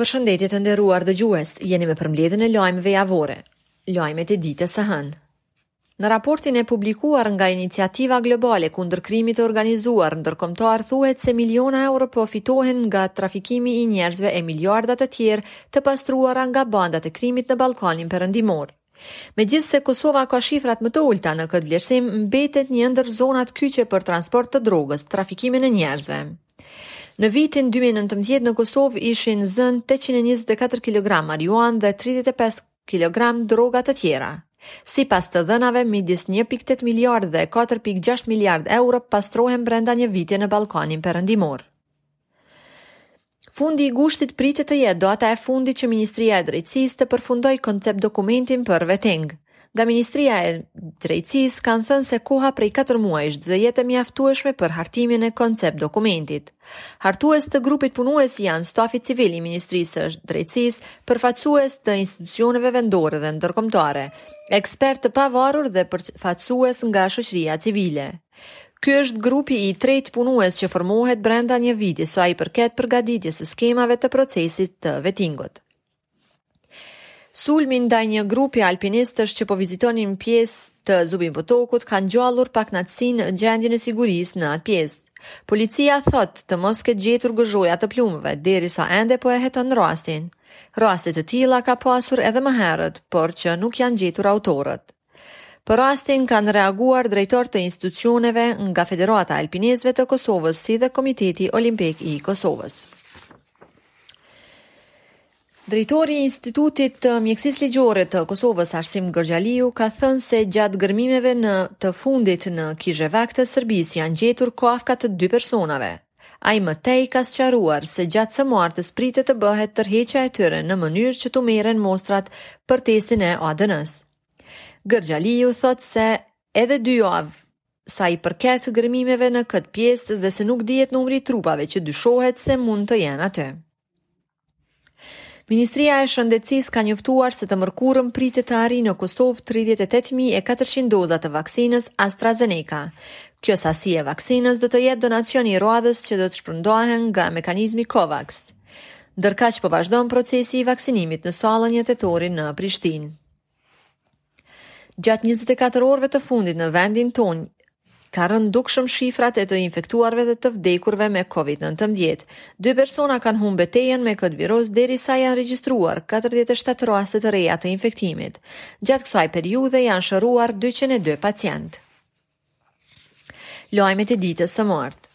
Përshëndetje të nderuar dëgjues, jeni me përmbledhjen e lajmeve javore. Lajmet e ditës së hënë. Në raportin e publikuar nga Iniciativa Globale kundër krimit të organizuar ndërkombëtar thuhet se miliona euro po fitohen nga trafikimi i njerëzve e miliarda të tjerë të pastruara nga bandat e krimit në Ballkanin Perëndimor. Megjithëse Kosova ka shifrat më të ulëta në këtë vlerësim, mbetet një ndër zonat kyçe për transport të drogës, trafikimin e njerëzve. Në vitin 2019 në Kosovë ishin zënë 824 kg marihuanë dhe 35 kg droga të tjera. Sipas të dhënave, midis 1.8 miliard dhe 4.6 miliard euro pastrohen brenda një viti në Ballkanin Perëndimor. Fundi i gushtit pritet të jetë data e fundit që Ministria e Drejtësisë të përfundojë koncept-dokumentin për veting. Nga Ministria e Drejtësisë kanë thënë se koha prej katër muajsh do të jetë e mjaftueshme për hartimin e koncept-dokumentit. Hartues të grupit punues janë stafi civil i Ministrisë së Drejtësisë, përfaqësues të institucioneve vendore dhe ndërkombëtare, ekspertë të pavarur dhe përfaqësues nga shoqëria civile. Ky është grupi i tretë punues që formohet brenda një viti sa i përket përgatitjes së skemave të procesit të vetingut. Sulmi ndaj një grupi alpinistësh që po vizitonin pjesë të Zubin Potokut ka ngjallur pakënaqësi në gjendjen e sigurisë në atë pjesë. Policia thotë të mos ketë gjetur gëzhoja të plumbave, derisa ende po e heton rastin. Raste të tilla ka pasur edhe më herët, por që nuk janë gjetur autorët. Për rastin kanë reaguar drejtorë të institucioneve nga Federata e Alpinistëve të Kosovës si dhe Komiteti Olimpik i Kosovës. Drejtori i Institutit të Mjekësisë Ligjore të Kosovës, Arsim Gërxhaliu, ka thënë se gjatë gërmimeve të fundit në Kizhevak të Serbisë janë gjetur kafka të dy personave. Ai më tej ka sqaruar se gjatë së martës pritet të bëhet tërheqja e tyre në mënyrë që t'u merren mostrat për testin e ADN-së. Gërxhaliu thotë se edhe dy javë sa i përket gërmimeve në këtë pjesë dhe se nuk dihet numri i trupave që dyshohet se mund të jenë aty. Ministria e Shëndetësisë ka njoftuar se të mërkurën pritet të arrijë në Kosovë 38400 doza të vaksinës AstraZeneca. Kjo sasi e vaksinës do të jetë donacion i radhës që do të shpërndahen nga mekanizmi COVAX. Ndërkaq po vazhdon procesi i vaksinimit në sallën një tetori në Prishtinë. Gjatë 24 orëve të fundit në vendin tonë, ka rënë dukshëm shifrat e të infektuarve dhe të vdekurve me COVID-19. Dy persona kanë humbë betejën me këtë virus derisa janë regjistruar 47 raste të reja të infektimit. Gjatë kësaj periudhe janë shëruar 202 pacientë. Lajmet e ditës së martë.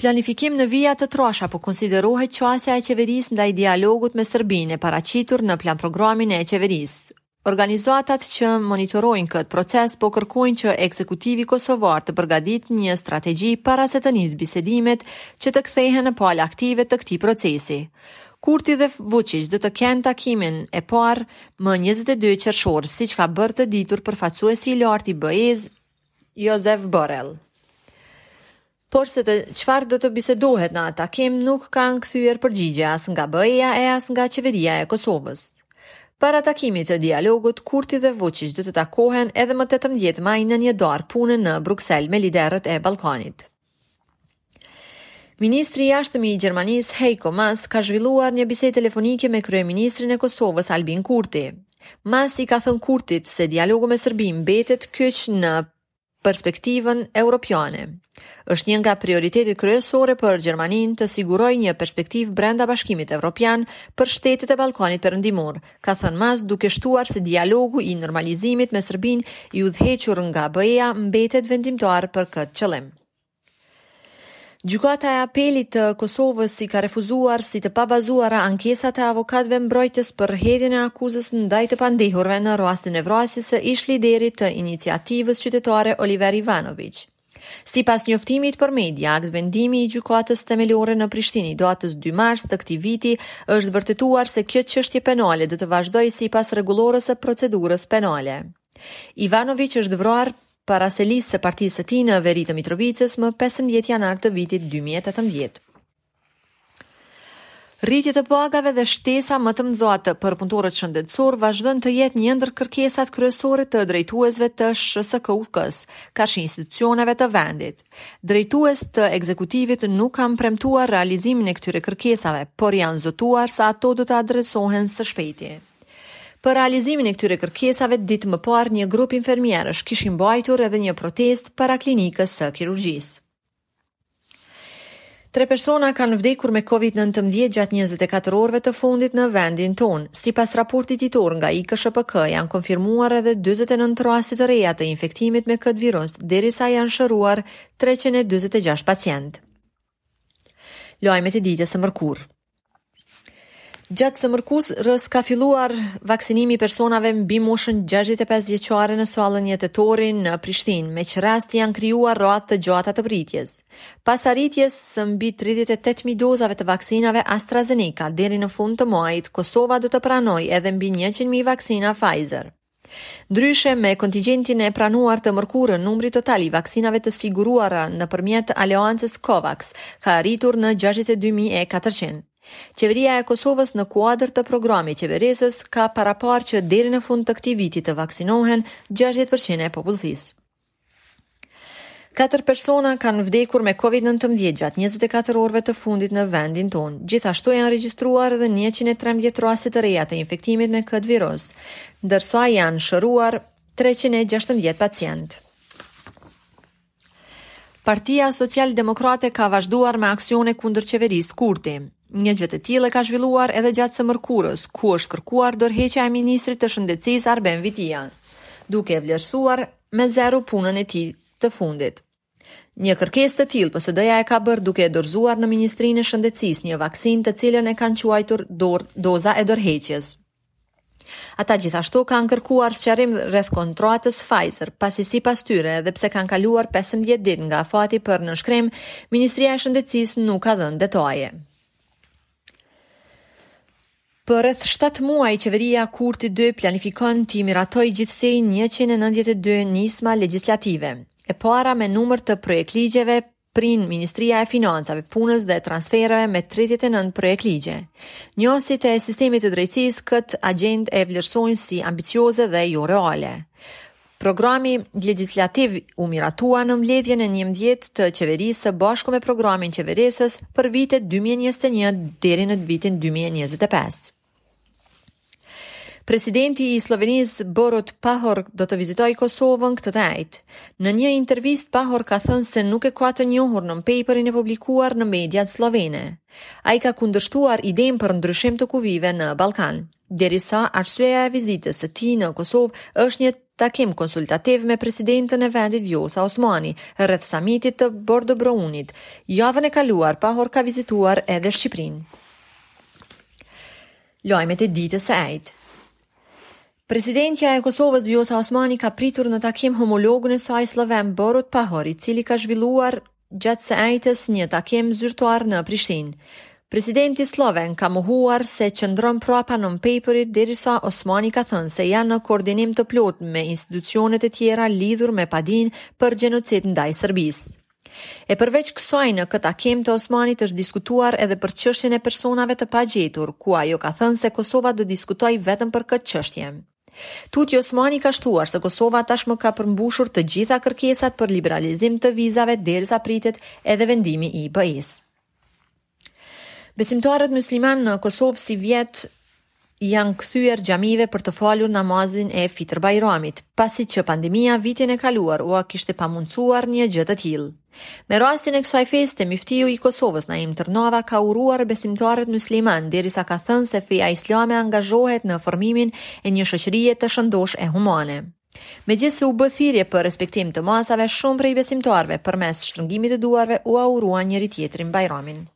Planifikim në vija të trasha po konsiderohet qasja e qeverisë ndaj dialogut me Serbinë e paraqitur në planprogramin e qeverisë. Organizatat që monitorojnë këtë proces po kërkojnë që ekzekutivi kosovar të përgatitë një strategji para se të nisë bisedimet që të kthehen në palë aktive të këtij procesi. Kurti dhe Vuçiq do të kenë takimin e parë më njëzet e dy qershor, siç ka bërë të ditur përfaqësuesi i lartë i BE-së, Josef Borrell. Por se të çfarë do të bisedohet në atë takim nuk kanë kthyer përgjigje as nga BE-ja e as nga Qeveria e Kosovës. Para takimit të dialogut, Kurti dhe Vuçiq do të takohen edhe më tetëmbëdhjetë maj në një darkë pune në Bruksel me liderët e Ballkanit. Ministri i Jashtëm i Gjermanisë, Heiko Maas, ka zhvilluar një bisedë telefonike me kryeministrin e Kosovës, Albin Kurti. Maas i ka thënë Kurtit se dialogu me Serbinë mbetet kyç në perspektivën europiane. Është një nga prioritetet kryesore për Gjermaninë të sigurojë një perspektivë brenda Bashkimit Evropian për shtetet e Ballkanit Perëndimor, ka thënë Maas, duke shtuar se dialogu i normalizimit me Serbinë i udhëhequr nga BE-ja mbetet vendimtar për këtë qëllim. Gjykata e Apelit të Kosovës i ka refuzuar si të pabazuara ankesat e avokatëve mbrojtës për hedhjen e akuzës ndaj të pandehurve në rastin e vrasjes së ish-liderit të Iniciativës Qytetare Oliver Ivanoviq. Sipas njoftimit për media, aktvendimi i Gjykatës Themelore në Prishtinë i datës dy mars të këtij viti është vërtetuar se kjo çështje penale do të vazhdojë sipas rregullores së procedurës penale. Ivanoviq është vrarë para selisë së partisë së tij në veri të Mitrovicës më pesëmbëdhjetë janar të vitit dy mijë e tetëmbëdhjetë. Rritje të pagave dhe shtesa më të mëdha për punëtorët shëndetësorë vazhdon të jetë një ndër kërkesat kryesore të drejtuesve të SHSKUK-së karshi institucioneve të vendit. Drejtues të ekzekutivit nuk kanë premtuar realizimin e këtyre kërkesave, por janë zotuar se ato do të adresohen së shpejti. Për realizimin e këtyre kërkesave, ditë më parë një grup infermierësh kishin mbajtur edhe një protestë para klinikës së kirurgjisë. Tre persona kanë vdekur me COVID-19 gjatë 24 orëve të fundit në vendin tonë. Sipas raportit ditor nga IKSHPK, janë konfirmuar edhe 49 raste të reja të infektimit me këtë virus, derisa janë shëruar 346 pacientë. Lajmet e ditës së mërkurë. Gjatë së mërkurës ka filluar vaksinimi i personave mbi moshën 65 vjeçare në sallën Një Tetori në Prishtinë, me ç'rast janë krijuar radhë të gjata të pritjes. Pas arritjes së mbi 38.000 dozave të vaksinave AstraZeneca deri në fund të majit, Kosova do të pranojë edhe mbi 100.000 vaksina Pfizer. Ndryshe, me kontigjentin e pranuar të mërkurën, numri total i vaksinave të siguruara nëpërmjet aleancës COVAX ka arritur në gjashtëdhjetë e dy mijë e katërqind. Qeveria e Kosovës në kuadër të programit qeverisës ka paraparë që deri në fund të këtij viti të vaksinohen gjashtëdhjetë për qind e popullsisë. Katër persona kanë vdekur me COVID-19 gjatë 24 orëve të fundit në vendin tonë. Gjithashtu janë regjistruar edhe 113 raste të reja të infektimit me këtë virus, ndërsa janë shëruar 316 pacientë. Partia Socialdemokrate ka vazhduar me aksione kundër qeverisë Kurti. Një gjë të tillë ka zhvilluar edhe gjatë së mërkurës, ku është kërkuar dorëheqja e ministrit të Shëndetësisë Arben Vitia. duke e vlerësuar me zero punën e tij të fundit. Një kërkesë të tillë PSD-ja e ka bërë duke e dorëzuar në Ministrinë e Shëndetësisë një vaksinë të cilën e kanë quajtur dor, doza e dorëheqjes. Ata gjithashtu kanë kërkuar sqarim rreth kontratës Pfizer, pasi sipas tyre, edhe pse kanë kaluar 15 ditë nga afati për nënshkrim, Ministria e Shëndetësisë nuk ka dhënë detaje. Për rreth 7 muaj, qeveria Kurti 2 planifikon t'i miratojë gjithsej 192 nisma legjislative. E para me numër të projektligjeve prin Ministria e Financave, Punës dhe Transfereve me 39 projektligje. Njohësit e sistemit të drejtësisë këtë agjendë e vlerësojnë si ambicioze dhe jo reale. Programi legjislativ u miratua në mbledhjen e njëmbëdhjetë të Qeverisë së bashku me programin qeverisës për vitet dy mijë e njëzet e një deri në vitin dy mijë e njëzet e pesë. Presidenti i Sllovenisë Borut Pahor do të vizitojë Kosovën këtë të enjte. Në një intervistë Pahor ka thënë se nuk e ka të njohur non-paperin e publikuar në mediat sllovene. Ai ka kundërshtuar idenë për ndryshim të kufijve në Ballkan. Derisa arsyeja e vizitës së tij në Kosovë është një takim konsultativ me presidenten e vendit Vjosa Osmani rreth samitit të Bërdo-Brijunit, javën e kaluar Pahor ka vizituar edhe Shqipërinë. Lajmet e ditës së enjte. Presidentja e Kosovës Vjosa Osmani ka pritur në takim homologun e saj slloven Borut Pahor, i cili ka zhvilluar Gjatë së enjtes një takim zyrtar në Prishtinë, presidenti slloven ka mohuar se qëndron prapa non-paperit derisa Osmani ka thënë se janë në koordinim të plotë me institucionet e tjera lidhur me padinë për gjenocid ndaj Serbisë. E përveç kësaj në këtë takim të Osmanit është diskutuar edhe për çështjen e personave të pagjetur, ku ajo ka thënë se Kosova do diskutojë vetëm për këtë çështje. Tutje Osmani ka shtuar se Kosova tashmë ka përmbushur të gjitha kërkesat për liberalizim të vizave derisa pritet edhe vendimi i BE-së. Besimtarët muslimanë në Kosovë sivjet janë kthyer xhamive për të falur namazin e Fitër Bajramit, pasi që pandemia vitin e kaluar ua kishte pamundësuar një gjë të tillë. Me rastin e kësaj feste, myftiu i Kosovës, Naim Tërnava, ka uruar besimtarët muslimanë, derisa ka thënë se feja islame angazhohet në formimin e një shoqërie të shëndoshë e humane. Megjithëse u bë thirrje për respektim të masave, shumë prej besimtarëve, përmes shtrëngimit të duarve, ia uruan njëri-tjetrit Bajramin.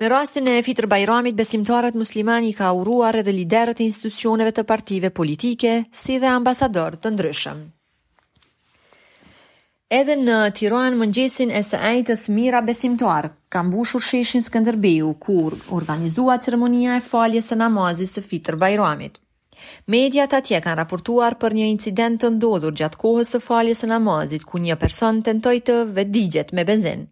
Me rastin e Fitër Bajramit, besimtarët muslimanë i ka uruar edhe liderët e institucioneve të partive politike, si dhe ambasadorë të ndryshëm. Edhe në Tiranë mëngjesin e së enjtes mijëra besimtarë kanë mbushur sheshin Skënderbeu, ku u organizua ceremonia e faljes së namazit së Fitër Bajramit. Mediat atje kanë raportuar për një incident të ndodhur gjatë kohës së faljes së namazit, ku një person tentoi të vetëdigjet me benzinë.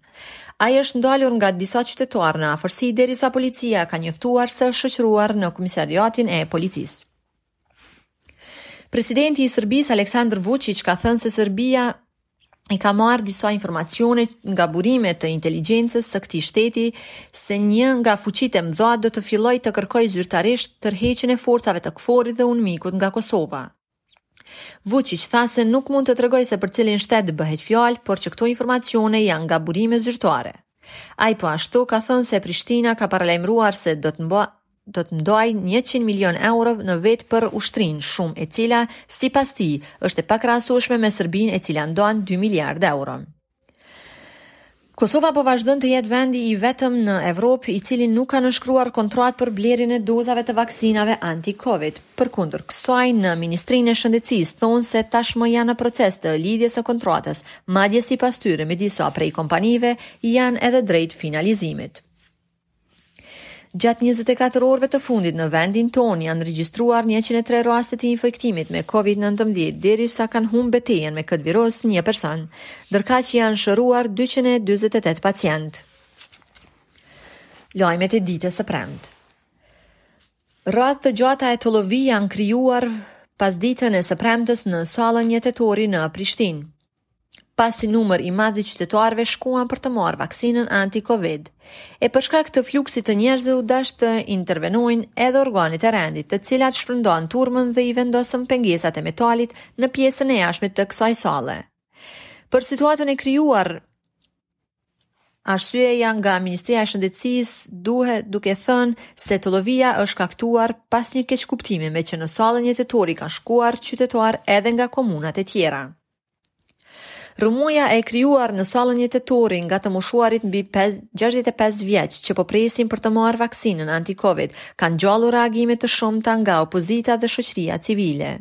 Ai është ndalur nga disa qytetarë në afërsi derisa policia ka njoftuar se është shoqëruar në komisariatin e policisë. Presidenti i Serbisë, Aleksandër Vuçiq, ka thënë se Serbia i ka marrë disa informacione nga burime të inteligjencës së këtij shteti se një nga fuqitë e mëdha do të fillojë të kërkojë zyrtarisht tërheqjen e forcave të KFOR-it dhe UNMIK-ut nga Kosova. Vuçiq tha se nuk mund të tregojë se për cilin shtet bëhet fjalë, por që këto informacione janë nga burime zyrtare. Ai po ashtu ka thënë se Prishtina ka paralajmëruar se do të mba do të ndajë njëqind milionë euro në vit për ushtrinë, shumë e cila, sipas tij, është e pakrahasueshme me Serbinë e cila ndan dy miliardë euro. Kosova po vazhdon të jetë vendi i vetëm në Evropë i cili nuk ka nënshkruar kontratë për blerjen e dozave të vaksinave anti-Covid. Përkundër kësaj, në Ministrinë e Shëndetësisë thonë se tashmë janë në proces të lidhjes së kontratës, madje sipas tyre me disa prej kompanive janë edhe drejt finalizimit. Gjatë njëzet e katër orëve të fundit në vendin tonë janë regjistruar njëqind e tre raste të infektimit me Covid nëntëmbëdhjetë, derisa kanë humbë betejën me këtë virus një person, ndërkaq janë shëruar dyqind e dyzet e tetë pacientë. Lajmet e ditës së premte. Radhë të gjata e tollovi janë krijuar pasditen e së premtes në sallën Një Tetori në Prishtinë. pasi numër i madh i qytetarëve shkuan për të marrë vaksinën anti-Covid. E për shkak të fluksit të njerëzve u dash të intervenojnë edhe organet e rendit, të cilat shpërndanë turmën dhe i vendosën pengesat e metalit në pjesën e jashtme të kësaj salle. Për situatën e krijuar Arsyetohen nga Ministria e Shëndetësisë duhet duke thënë se tollovia është shkaktuar pas një keqkuptimi meqë në sallën një tetori kanë shkuar qytetarë edhe nga komunat e tjera. Rrëmuja e krijuar në sallën një tetori nga të moshuarit mbi 5, 65 vjeç që po presin për të marrë vaksinën anti-Covid ka ngjallur reagime të shumta nga opozita dhe shoqëria civile.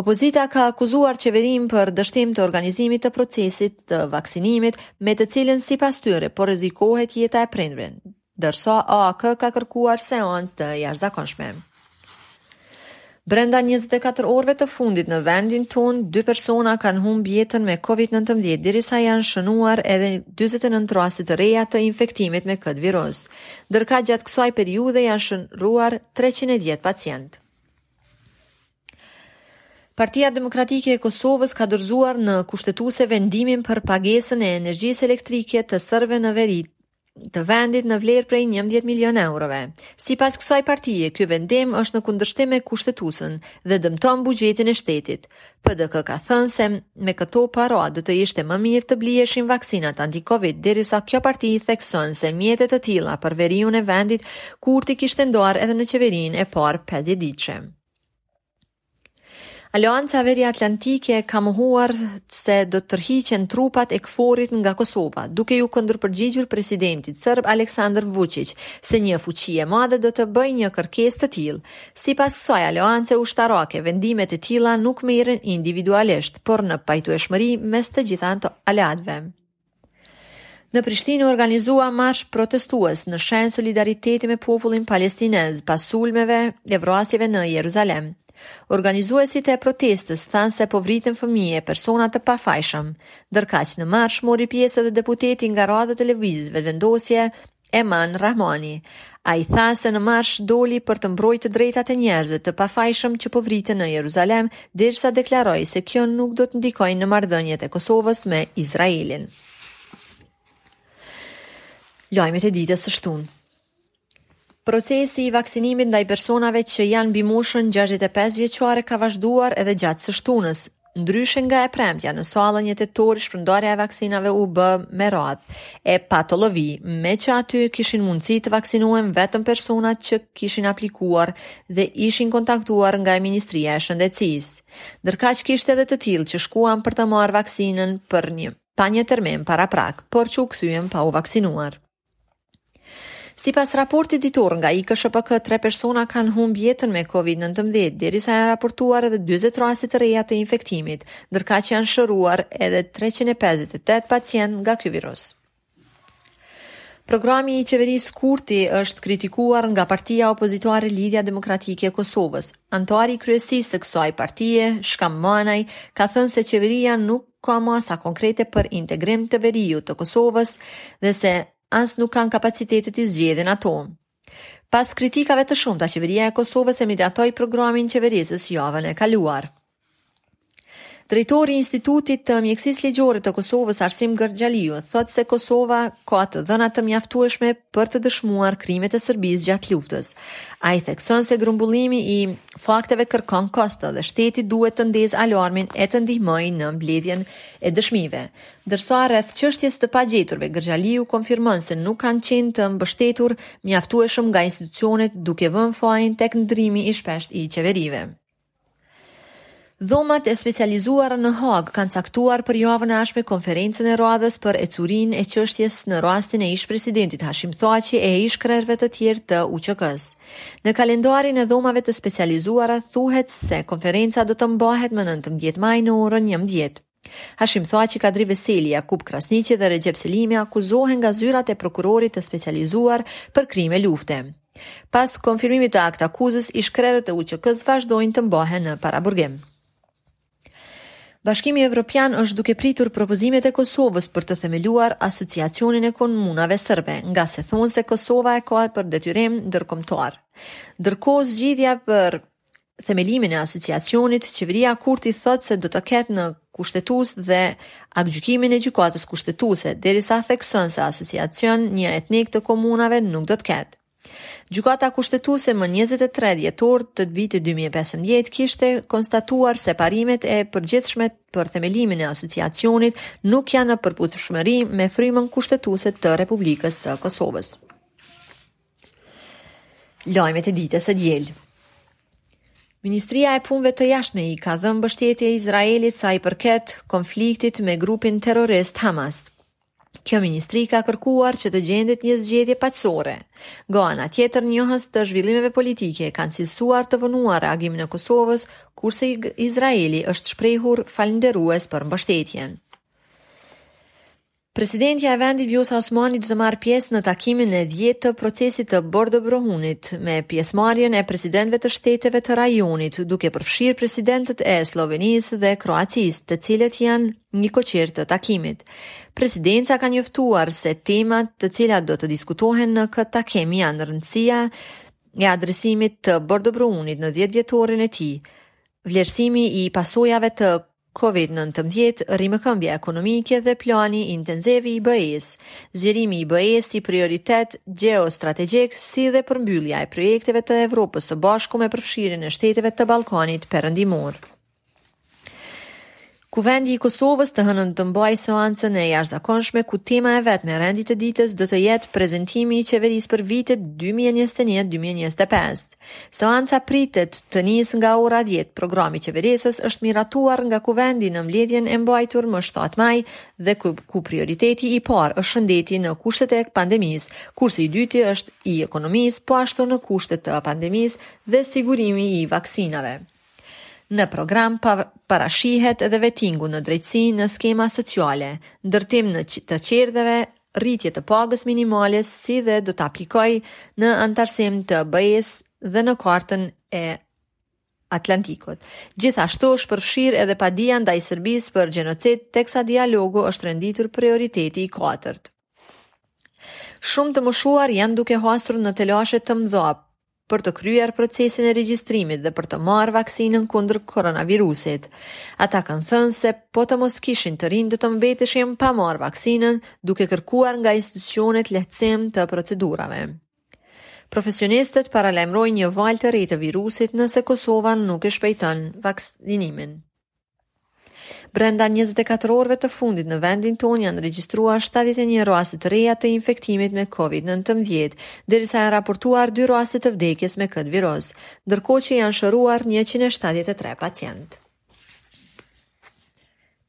Opozita ka akuzuar qeverinë për dështim të organizimit të procesit të vaksinimit, me të cilin sipas tyre po rrezikohet jeta e prindërve, ndërsa AAK ka kërkuar seancë të jashtëzakonshme. Brenda 24 orëve të fundit në vendin tonë, dy persona kanë humb jetën me COVID-19, derisa janë shënuar edhe 49 raste të reja të infektimit me këtë virus. Ndërkaq gjatë kësaj periudhe janë shëruar 310 pacientë. Partia Demokratike e Kosovës ka dorëzuar në Kushtetuese vendimin për pagesën e energjisë elektrike të serbëve në veri të vendit në vlerë prej 11 milion eurove. Sipas kësaj partie, ky vendim është në kundërshtim me kushtetutën dhe dëmton buxhetin e shtetit. PDK ka thënë se me këto para do të ishte më mirë të bliheshin vaksinat anti-Covid, derisa kjo parti thekson se mjete të tilla për veriun e vendit Kurti kishte ndarë edhe në qeverinë e parë 50 ditëshe. Aleanca Veri Atlantike ka mohuar se do të tërhiqen trupat e KFOR-it nga Kosova, duke iu kundërpërgjigjur presidentit serb Aleksandar Vuçiq se një fuqi e madhe do të bëjë një kërkesë të tillë. Sipas kësaj aleance ushtarake, vendimet e tilla nuk merren individualisht, por në pajtueshmëri mes të gjithë aleatëve. Në Prishtinë u organizua marsh protestues në shenjë solidariteti me popullin palestinez pas sulmeve e vrasjeve në Jerusalem. Organizuesit e protestës thanë se po vriten fëmijë e persona të pafajshëm. Ndërkaq në marsh mori pjesë edhe deputeti nga radhët e Lëvizjes Vetëvendosje Eman Rrahmani. Ai tha se në marsh doli për të mbrojtë të drejtat e njerëzve të pafajshëm që po vriten në Jerusalem, derisa deklaroi se kjo nuk do të ndikojë në marrëdhëniet e Kosovës me Izraelin. Lajmet e ditës së shtunë. Procesi i vaksinimit ndaj personave që janë mbi moshën 65 vjeçare ka vazhduar edhe gjatë së shtunës, Ndryshe nga e premtja, në sallën Një Tetori shpërndarja e vaksinave u bë me radhë e pa tollovi, meqë aty kishin mundësi të vaksinohen vetëm personat që kishin aplikuar dhe ishin kontaktuar nga Ministria e Shëndetësisë. Ndërkaq kishte edhe të tillë që shkuan për të marrë vaksinën për një, pa një termin paraprak, por që u kthyen pa u vaksinuar. Sipas raportit ditor nga IKSHPK, tre persona kanë humb jetën me COVID-19, derisa janë raportuar edhe 40 raste të reja të infektimit, ndërkaq janë shëruar edhe 358 pacientë nga ky virus. Programi i qeverisë Kurti është kritikuar nga partia opozitare Lidhja Demokratike e Kosovës. Anëtari i kryesisë së kësaj partie, Shkamb Manaj, ka thënë se qeveria nuk ka masa konkrete për integrim të veriut të Kosovës dhe se as nuk kanë kapacitete t'i zgjedhin ato. Pas kritikave të shumta, qeveria e Kosovës e miratoi programin qeverisës javën e kaluar. Drejtori i Institutit të Mjekësisë Ligjore të Kosovës, Arsim Gërxhaliu, thotë se Kosova ka të dhëna të mjaftueshme për të dëshmuar krimet e Serbisë gjatë luftës. Ai thekson se grumbullimi i fakteve kërkon kosto dhe shteti duhet të ndezë alarmin e të ndihmojë në mbledhjen e dëshmive. Ndërsa rreth çështjes së të pagjeturve, Gërxhaliu konfirmon se nuk kanë qenë të mbështetur mjaftueshëm nga institucionet duke vënë fajin tek ndërrimi i shpeshtë i qeverive. Dhomat e Specializuara në Hagë kanë caktuar për javën e ardhshme konferencën e radhës për ecurinë e çështjes në rastin e ish-presidentit Hashim Thaçi e ish-krerëve të tjerë të UÇK-së. Në kalendarin e Dhomave të Specializuara thuhet se konferenca do të mbahet më nëntëmbëdhjetë maj në orën njëmbëdhjetë. Hashim Thaçi, Kadri Veseli, Jakup Krasniqi dhe Rexhep Selimi akuzohen nga Zyra e Prokurorit të Specializuar për krime lufte. Pas konfirmimit të aktakuzës, ish-krerët e UÇK-së vazhdojnë të mbahen në paraburgim. Bashkimi Evropian është duke pritur propozimet e Kosovës për të themeluar Asociacionin e Komunave Sërbe, ngase thonë se Kosova e ka për detyrim ndërkombëtar. Ndërkohë zgjidhja për themelimin e asociacionit, qeveria Kurti thotë se do të ketë në Kushtetutë dhe aktgjykimin e Gjykatës Kushtetuese, derisa thekson se asociacion njëetnik të komunave nuk do të ketë. Gjykata Kushtetuese më 23 dhjetor të vitit 2015 kishte konstatuar se parimet e përgjithshme për themelimin e asociacionit nuk janë në përputhshmëri me frymën kushtetuese të Republikës së Kosovës. Lajmet e ditës së diel. Ministria e Punëve të Jashtme i ka dhënë mbështetje Izraelit sa i përket konfliktit me grupin terrorist Hamas. Kjo ministri ka kërkuar që të gjendet një zgjedhje paqësore. Nga ana tjetër, njohës të zhvillimeve politike kanë cilësuar të vonuar reagimin e Kosovës, kurse Izraeli është shprehur falënderues për mbështetjen. Presidentja e vendit Vjosa Osmani do të marrë pjesë në takimin e dhjetë të procesit të Bërdo-Brionit, me pjesëmarrjen e presidentëve të shteteve të rajonit, duke përfshirë presidentët e Sllovenisë dhe Kroacisë, të cilët janë nikoqirë të takimit. Presidenca ka njoftuar se temat të cilat do të diskutohen në këtë takim janë rëndësia e adresimit të Bërdo-Brionit në dhjetëvjetorin e tij, vlerësimi i pasojave të Covid nëntëmbëdhjetë, rimëkëmbja ekonomike dhe plani intensiv i BE-së, zgjerimi i BE-së si prioritet gjeostrategjik, si dhe përmbyllja e projekteve të Evropës së bashku me përfshirjen e shteteve të Ballkanit Perëndimor. Kuvendi i Kosovës të hënën do të mbajë seancën e jashtëzakonshme ku tema e vetme e rendit të ditës do të jetë prezentimi i qeverisë për vitet 2021-2025. Seanca pritet të nisë nga ora dhjetë. Programi i qeverisës është miratuar nga Kuvendi në mbledhjen e mbajtur më shtatë maj dhe ku, ku prioriteti i parë është shëndeti në kushtet e pandemisë, kurse i dyti është i ekonomisë, po ashtu në kushte të pandemisë dhe sigurimi i vaksinave. Në program pa, parashihet edhe vetingu në drejtësi në skema sociale, ndërtim të qerdheve rritje të pagës minimale si dhe do të aplikojë në anëtarësim të BE-së dhe në Kartën e Atlantikut. Gjithashtu është përfshirë edhe padia ndaj Serbisë për gjenocid, teksa dialogu është renditur prioriteti i katërt. Shumë të moshuar janë duke hasur në telashe të mëdha për të kryer procesin e regjistrimit dhe për të marrë vaksinën kundër koronavirusit. Ata kanë thënë se po të mos kishin të rinj do të mbeteshin pa marrë vaksinën, duke kërkuar nga institucionet lehtësim të procedurave. Profesionistët paralajmërojnë një valë të re të virusit nëse Kosova nuk e shpejton vaksinimin. Brenda njëzet e katër orëve të fundit në vendin tonë janë regjistruar shtatëdhjetë e një raste të reja të infektimit me Covid nëntëmbëdhjetë, derisa janë raportuar dy raste të vdekjes me këtë virus, ndërkohë që janë shëruar njëqind e shtatëdhjetë e tre pacientë.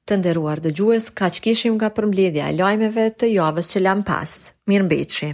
Të nderuar dëgjues, kaq kishim nga përmbledhja e lajmeve të javës që lamë pas. Mirëmbetshi.